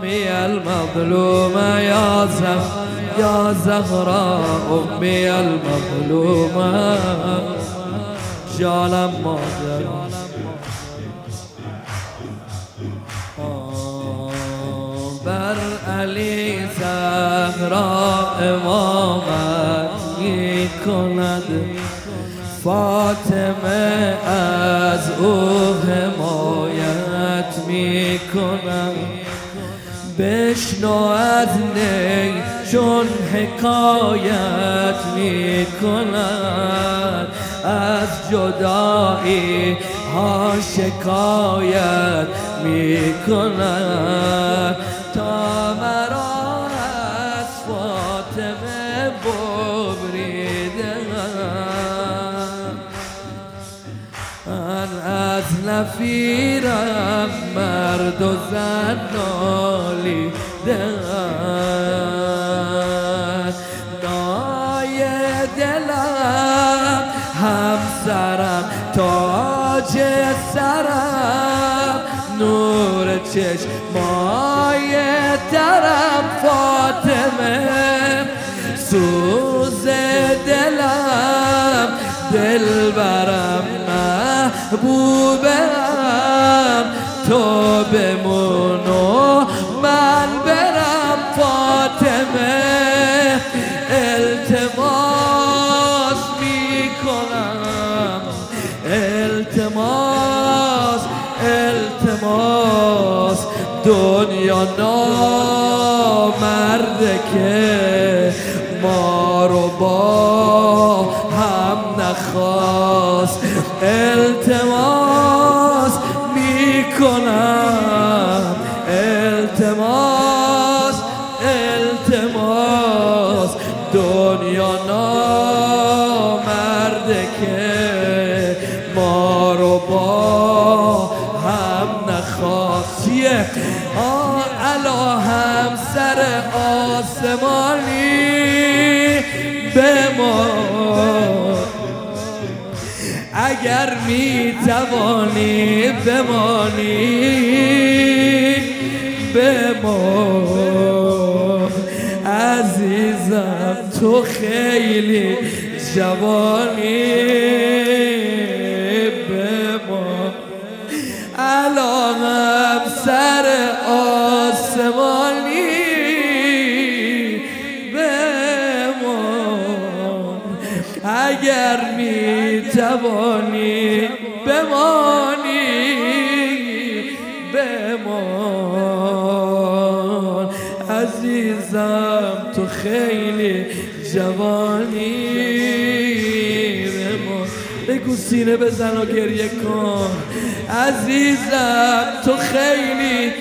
أمي المظلومة يا زهراء يا زهراء أمي المظلومة. جالم مادر بر علی زهرا امامت می کند. فاطمه بشنو از نی چون حکایت می از جدایی ها شکایت می کند تا مرا از فاطمه ببریده من از نفیرم مرد و زن تاج سرم. نور چشمای درم فاطمه. سوز دلم دل برم محبوبم. تو بمونو نامرده که ما رو با هم نخواست. التماس می‌کنم. التماس التماس. دنیا ما. اگر می توانی بمانی به ما عزیزم تو خیلی جوانی. هم سر توانی بمانی بمان. عزیزم تو خیلی جوانی بگو سینه بزن و گریه کن. عزیزم تو خیلی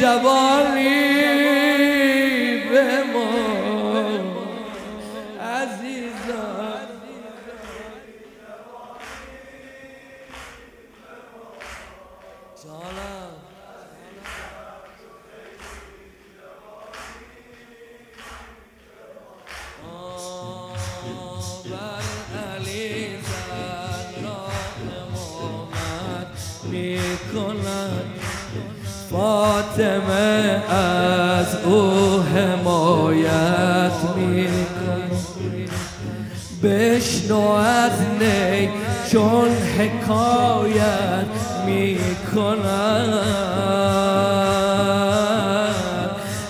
جوانی. فاطمه از او حمایت میکن بشنو از نی چون حکایت می‌کند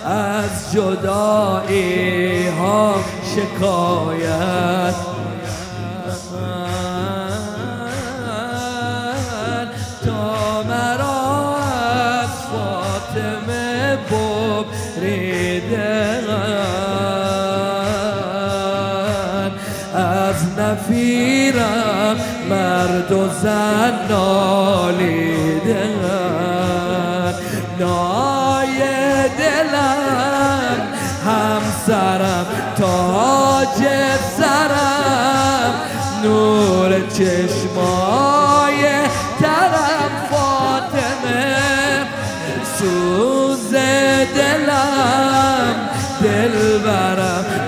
از جدایی ها شکایت از نفیرم مرد و زن نالیدن. نای دلم همسرم تاج سرم. نور چشمای دل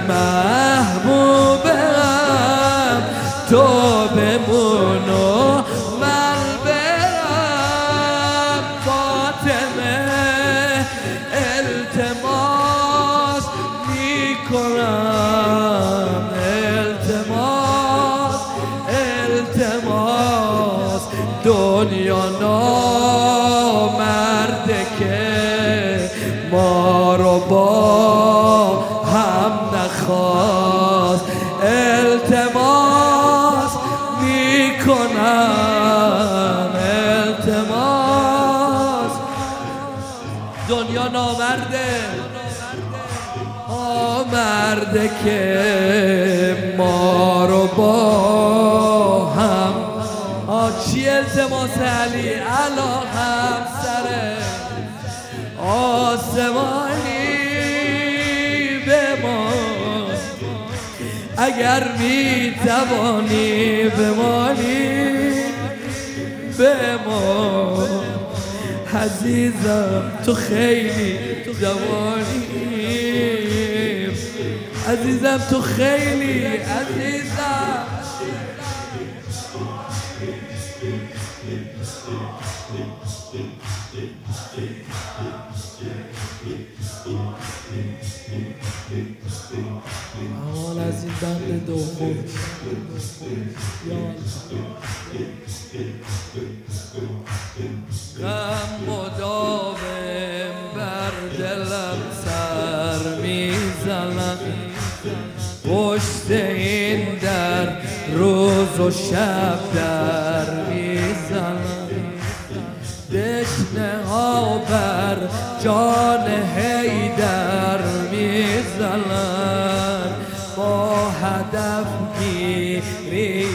نامرده آمرده که ما رو با هم. چی التماس علی؟ علا هم سر آسمانی به ما. اگر می توانی بمانی به ما. عزیزم تو خیلی جوانی. عزیزم تو خیلی عزیزم. بند دوم. غم مداوم بر دلم سر می‌زنم. پشت این در روز و شب در می‌زنم. دشنه ها بر جان هیدر می‌زنن با هدف گیری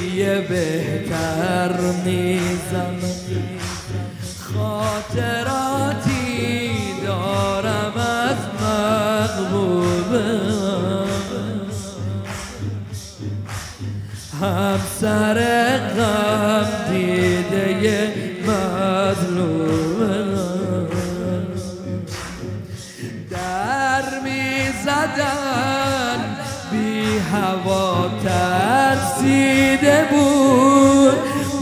بهتر می‌زنن خاطراتی دارم از مغبوبه همسر غم دیده مظلوم در می زدن بی هوا ترسیده بود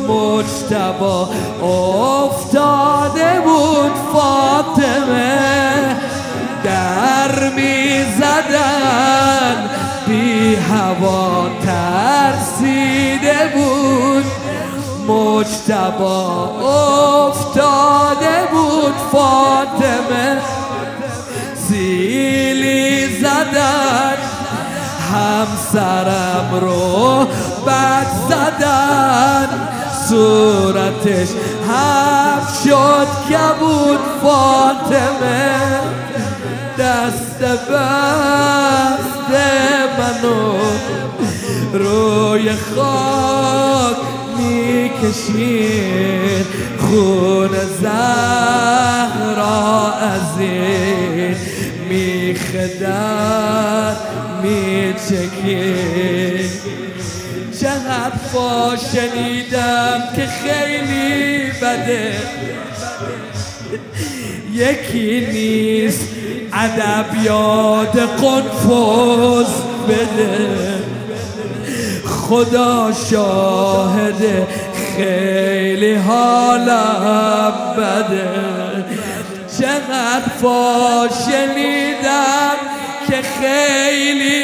مجتبا افتاده بود فاطمه در می زدن بی هوا ترسیده بود مجتبا افتاده بود فاطمه همسرم رو بد زدن. صورتش هم شد که بود فاطمه. دست بست منو. روی خاک می‌کشید. خون زهرا از این میخدر میچکید چقدر فا شنیدم که خیلی بده. یکی نیست ادب یاد قنفوز بده. خدا شاهد خیلی حالم بده. چقدر فا شنیدم که خیلی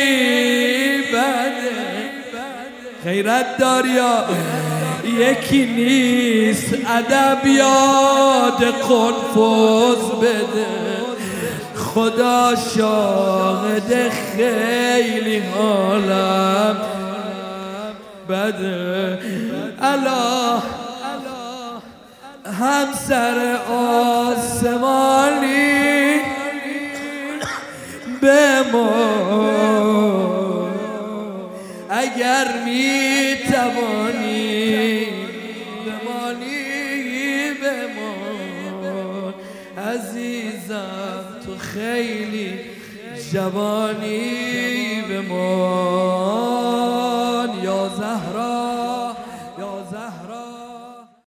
بده. خیرت داریا یکی نیست. ادب یاد قنفوز بده. خدا شاهد خیلی حالم بده. الا همسر آسمانی به ما اگر می توانی بمانی بمان عزیزم تو خیلی جوانی. بمان